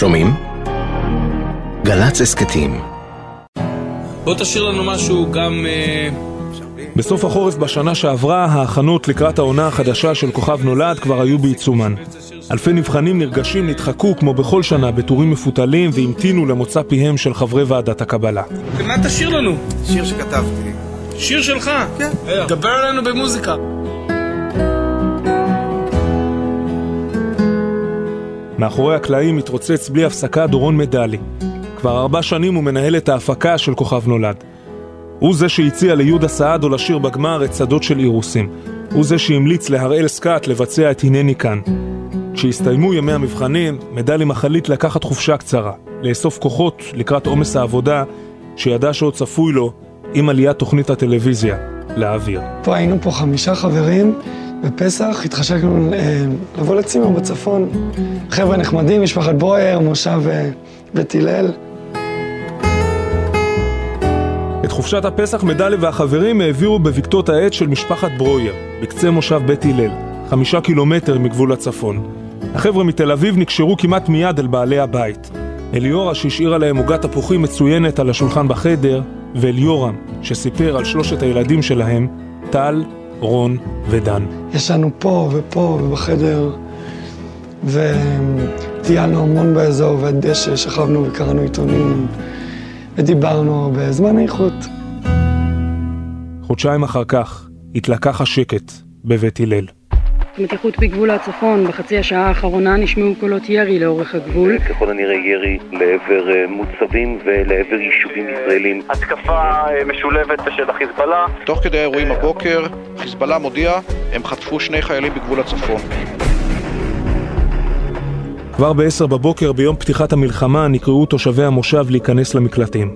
שומעים? גל"צ הסכתים בוא תשאיר לנו משהו גם... אה, בסוף החורף בשנה שעברה, ההכנות לקראת העונה החדשה של כוכב נולד כבר היו בעיצומן. אלפי נבחנים נרגשים נדחקו כמו בכל שנה בטורים מפותלים והמתינו למוצא פיהם של חברי ועדת הקבלה. מה תשאיר לנו? שיר שכתבתי. שיר שלך? כן. דבר עלינו במוזיקה. מאחורי הקלעים מתרוצץ בלי הפסקה דורון מדלי. כבר ארבע שנים הוא מנהל את ההפקה של כוכב נולד. הוא זה שהציע ליהודה סעדו לשיר בגמר את שדות של אירוסים. הוא זה שהמליץ להראל סקאט לבצע את הנני כאן. כשהסתיימו ימי המבחנים, מדלי מחליט לקחת חופשה קצרה, לאסוף כוחות לקראת עומס העבודה שידע שעוד צפוי לו עם עליית תוכנית הטלוויזיה לאוויר. פה היינו פה חמישה חברים, בפסח התחשקנו אה, לבוא לצימר בצפון. חבר'ה נחמדים, משפחת ברויר, מושב אה, בית הלל. את חופשת הפסח מדלי והחברים העבירו בבקתות העץ של משפחת ברויר, בקצה מושב בית הלל, חמישה קילומטר מגבול הצפון. החבר'ה מתל אביב נקשרו כמעט מיד אל בעלי הבית. אליורה שהשאירה להם עוגת תפוחים מצוינת על השולחן בחדר, ואליורם שסיפר על שלושת הילדים שלהם, טל, רון ודן. ישנו פה ופה ובחדר, וטיילנו המון באזור, והדשא, שכבנו וקראנו עיתונים, ודיברנו הרבה, זמן איכות. חודשיים אחר כך התלקח השקט בבית הלל. מתיחות בגבול הצפון, בחצי השעה האחרונה נשמעו קולות ירי לאורך הגבול. ככל הנראה ירי לעבר אה, מוצבים ולעבר יישובים ישראלים. התקפה אה, משולבת של החיזבאללה. תוך כדי האירועים הבוקר, חיזבאללה מודיע, הם חטפו שני חיילים בגבול הצפון. כבר ב-10 בבוקר ביום פתיחת המלחמה נקראו תושבי המושב להיכנס למקלטים.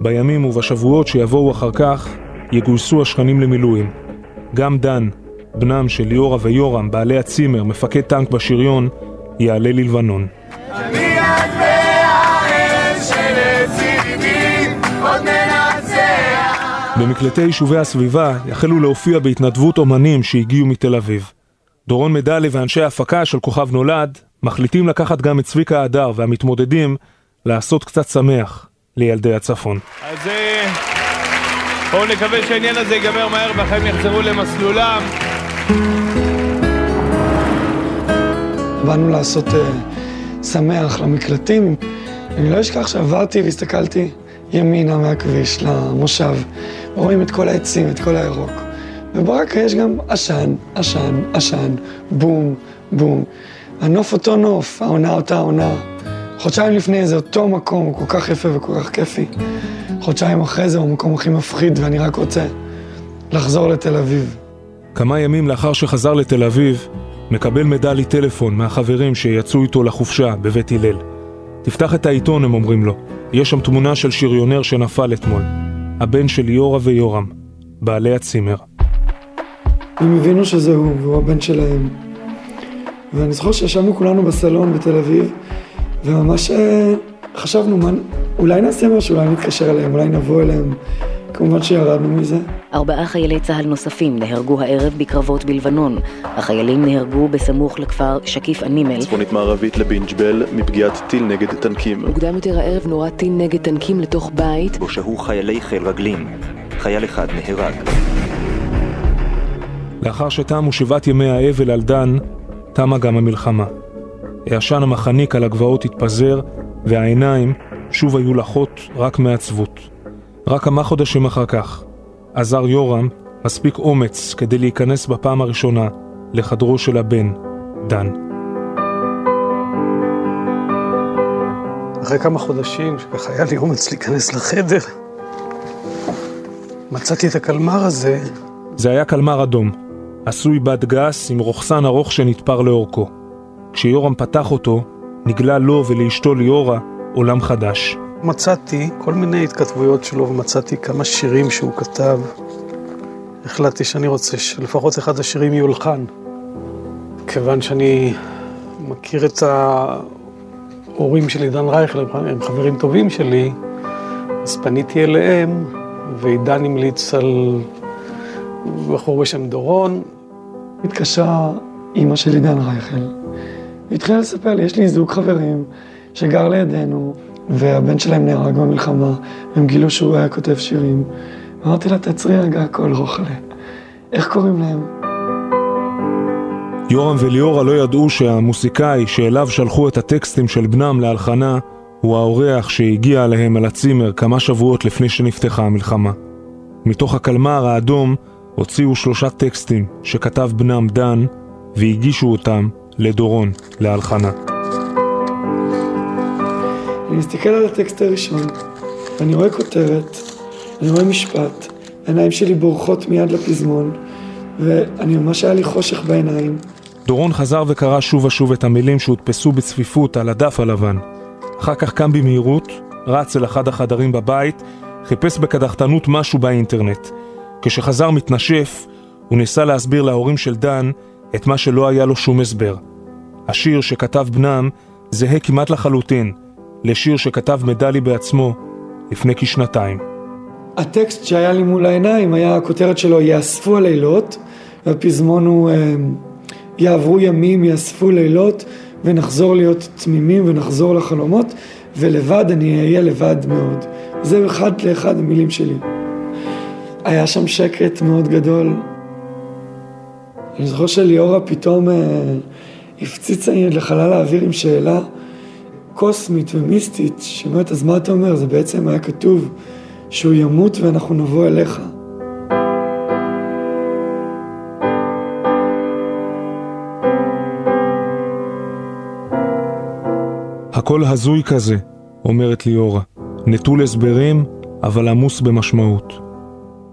בימים ובשבועות שיבואו אחר כך, יגויסו השכנים למילואים. גם דן, בנם של ליאורה ויורם, בעלי הצימר, מפקד טנק בשריון, יעלה ללבנון. במקלטי יישובי הסביבה החלו להופיע בהתנדבות אומנים שהגיעו מתל אביב. דורון מדלי ואנשי ההפקה של כוכב נולד מחליטים לקחת גם את צביקה הדר והמתמודדים לעשות קצת שמח לילדי הצפון. אז אה, בואו נקווה שהעניין הזה ייגמר מהר והחיים יחזרו למסלולם. באנו לעשות uh, שמח למקלטים. אני לא אשכח שעברתי והסתכלתי ימינה מהכביש למושב, רואים את כל העצים, את כל הירוק. וברקע יש גם עשן, עשן, עשן, בום, בום. הנוף אותו נוף, העונה אותה עונה. חודשיים לפני זה אותו מקום, הוא כל כך יפה וכל כך כיפי. חודשיים אחרי זה הוא המקום הכי מפחיד, ואני רק רוצה לחזור לתל אביב. כמה ימים לאחר שחזר לתל אביב, מקבל מדלי טלפון מהחברים שיצאו איתו לחופשה בבית הלל. תפתח את העיתון, הם אומרים לו. יש שם תמונה של שריונר שנפל אתמול. הבן של ליאורה ויורם, בעלי הצימר. הם הבינו שזה הוא, והוא הבן שלהם. ואני זוכר שישבנו כולנו בסלון בתל אביב, וממש אה, חשבנו, מה, אולי נעשה משהו, אולי נתקשר אליהם, אולי נבוא אליהם. כמובן שירדנו מזה. ארבעה חיילי צה"ל נוספים נהרגו הערב בקרבות בלבנון. החיילים נהרגו בסמוך לכפר שקיף אנימל. צפונית מערבית לבינג'בל מפגיעת טיל נגד טנקים. מוקדם יותר הערב נורה טיל נגד טנקים לתוך בית. בו שהו חיילי חיל רגלים. חייל אחד נהרג. לאחר שתמו שבעת ימי האבל על דן, תמה גם המלחמה. העשן המחניק על הגבעות התפזר, והעיניים שוב היו לחות רק מעצבות. רק כמה חודשים אחר כך עזר יורם מספיק אומץ כדי להיכנס בפעם הראשונה לחדרו של הבן, דן. אחרי כמה חודשים שככה היה לי אומץ להיכנס לחדר, מצאתי את הקלמר הזה. זה היה קלמר אדום, עשוי בד גס עם רוכסן ארוך שנתפר לאורכו. כשיורם פתח אותו, נגלה לו ולאשתו ליאורה עולם חדש. מצאתי כל מיני התכתבויות שלו ומצאתי כמה שירים שהוא כתב. החלטתי שאני רוצה שלפחות אחד השירים יולחן. כיוון שאני מכיר את ההורים של עידן רייכלר, הם חברים טובים שלי, אז פניתי אליהם, ועידן המליץ על בחור בשם דורון. התקשרה אימא של עידן רייכל, והתחילה לספר לי, יש לי זוג חברים שגר לידינו, והבן שלהם נהרג במלחמה, והם גילו שהוא היה כותב שירים. אמרתי לה, תעצרי רגע הכל, רוחלה. איך קוראים להם? יורם וליאורה לא ידעו שהמוסיקאי שאליו שלחו את הטקסטים של בנם להלחנה הוא האורח שהגיע עליהם על הצימר כמה שבועות לפני שנפתחה המלחמה. מתוך הקלמר האדום הוציאו שלושה טקסטים שכתב בנם דן והגישו אותם לדורון להלחנה. אני מסתכל על הטקסט הראשון, ואני רואה כותרת, אני רואה משפט, העיניים שלי בורחות מיד לפזמון, ואני ממש היה לי חושך בעיניים. דורון חזר וקרא שוב ושוב את המילים שהודפסו בצפיפות על הדף הלבן. אחר כך קם במהירות, רץ אל אחד החדרים בבית, חיפש בקדחתנות משהו באינטרנט. כשחזר מתנשף, הוא ניסה להסביר להורים של דן את מה שלא היה לו שום הסבר. השיר שכתב בנם זהה כמעט לחלוטין לשיר שכתב מדלי בעצמו לפני כשנתיים. הטקסט שהיה לי מול העיניים היה, הכותרת שלו יאספו הלילות, והפזמון הוא אה, יעברו ימים, יאספו לילות, ונחזור להיות תמימים ונחזור לחלומות, ולבד אני אהיה לבד מאוד. זה אחד לאחד המילים שלי. היה שם שקט מאוד גדול. אני זוכר שליאורה פתאום אה, הפציצה לחלל האוויר עם שאלה קוסמית ומיסטית, שאומרת, אז מה אתה אומר? זה בעצם היה כתוב שהוא ימות ואנחנו נבוא אליך. הכל הזוי כזה, אומרת ליאורה. נטול הסברים, אבל עמוס במשמעות.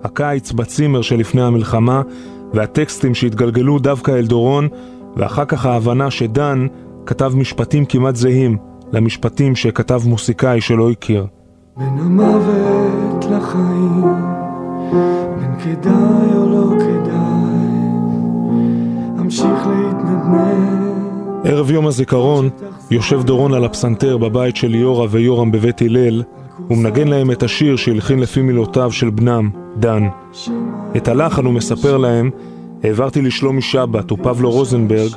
הקיץ בצימר שלפני המלחמה, והטקסטים שהתגלגלו דווקא אל דורון, ואחר כך ההבנה שדן כתב משפטים כמעט זהים למשפטים שכתב מוסיקאי שלא הכיר. בין המוות לחיים, בין כדאי או לא כדאי, אמשיך להתנדנד. ערב יום הזיכרון יושב דורון על הפסנתר בבית של ליאורה ויורם בבית הלל ומנגן להם את השיר שהלחין לפי מילותיו של בנם, דן. את הלחן הוא מספר להם, העברתי לשלומי שבת ופבלו רוזנברג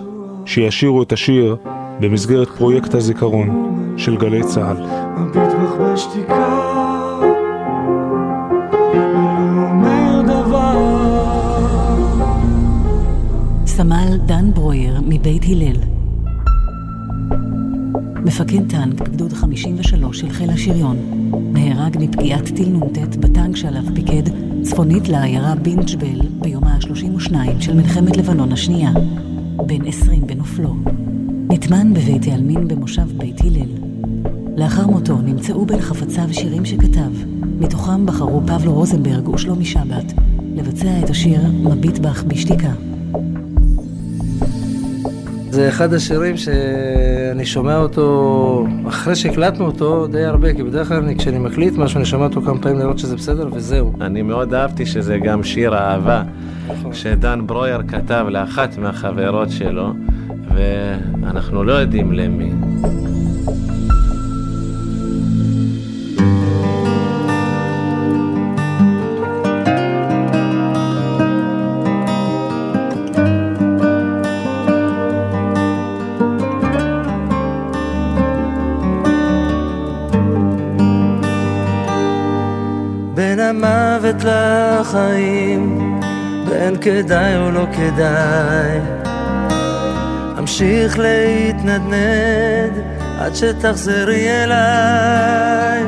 שישירו את השיר במסגרת פרויקט הזיכרון של גלי צה"ל. מביט בך בשתיקה. סמל דן ברויר מבית הלל מפקד טנק בגדוד 53 של חיל השריון נהרג מפגיעת טיל נ"ט בטנק שעליו פיקד צפונית לעיירה בינג'בל ביום ה-32 של מלחמת לבנון השנייה, בן 20 בנופלו. נטמן בבית העלמין במושב בית הלל. לאחר מותו נמצאו בין חפציו שירים שכתב, מתוכם בחרו פבלו רוזנברג ושלומי שבת לבצע את השיר "מביט בך בשתיקה". זה אחד השירים שאני שומע אותו אחרי שהקלטנו אותו די הרבה, כי בדרך כלל אני, כשאני מקליט משהו אני שומע אותו כמה פעמים לראות שזה בסדר וזהו. אני מאוד אהבתי שזה גם שיר אהבה נכון. שדן ברויר כתב לאחת מהחברות שלו ואנחנו לא יודעים למי. המוות לחיים, בין כדאי או לא כדאי. אמשיך להתנדנד עד שתחזרי אליי.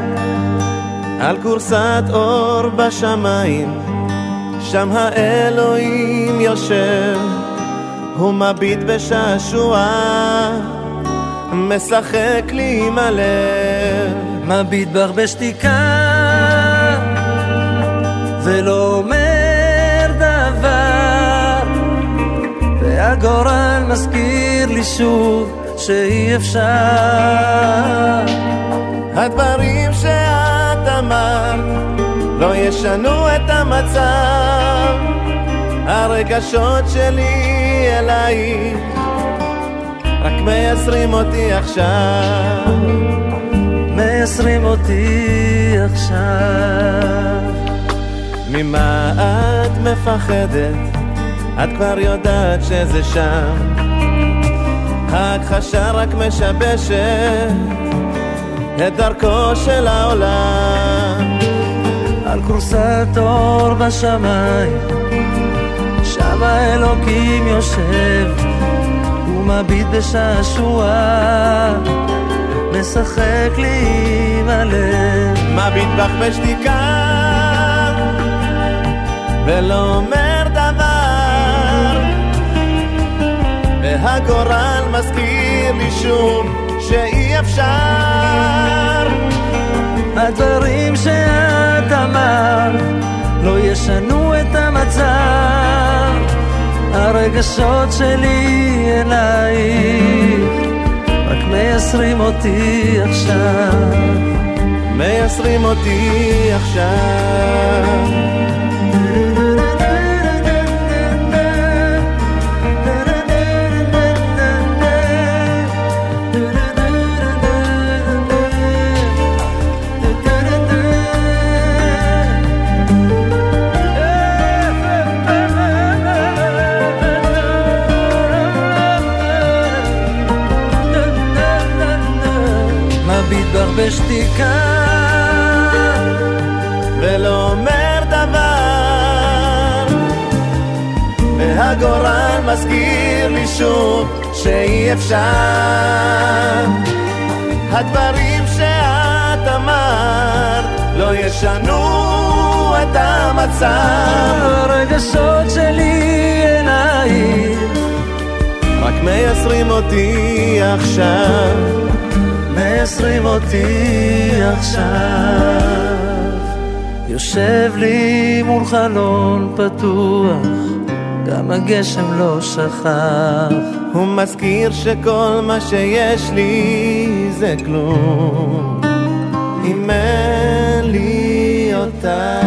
על כורסת אור בשמיים, שם האלוהים יושב, הוא מביט בשעשוע, משחק לי עם הלב. מביט בך בשתיקה, ולא אומר והגורל מזכיר לי שוב שאי אפשר. הדברים שאת אמרת לא ישנו את המצב, הרגשות שלי אלייך רק מייסרים אותי עכשיו. מייסרים אותי עכשיו. ממה את מפחדת? את כבר יודעת שזה שם. ההכחשה רק משבשת את דרכו של העולם. על כורסת אור בשמיים, שם האלוקים יושב, ומביט בשעשוע, משחק לי עם הלב. מביט בך בשתיקה, ולא אומר והגורל מזכיר לי שוב שאי אפשר. הדברים שאת אמרת לא ישנו את המצב, הרגשות שלי אלייך רק מייסרים אותי עכשיו. מייסרים אותי עכשיו. והגורל מזכיר לי שוב שאי אפשר. הדברים שאת אמרת לא ישנו את המצב. הרגשות שלי אלייך רק מייסרים אותי עכשיו. מייסרים אותי עכשיו. יושב לי מול חלון פתוח גם הגשם לא שכח. הוא מזכיר שכל מה שיש לי זה כלום. אם אין לי אותה